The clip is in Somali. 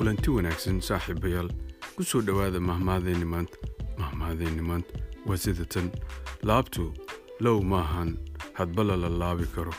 kulanti wanaagsan saaxiibayaal ku soo dhowaada mahmaadeenni maanta mahmaadeenni maanta waa sida tan laabtu low maahan hadbala la laabi karo.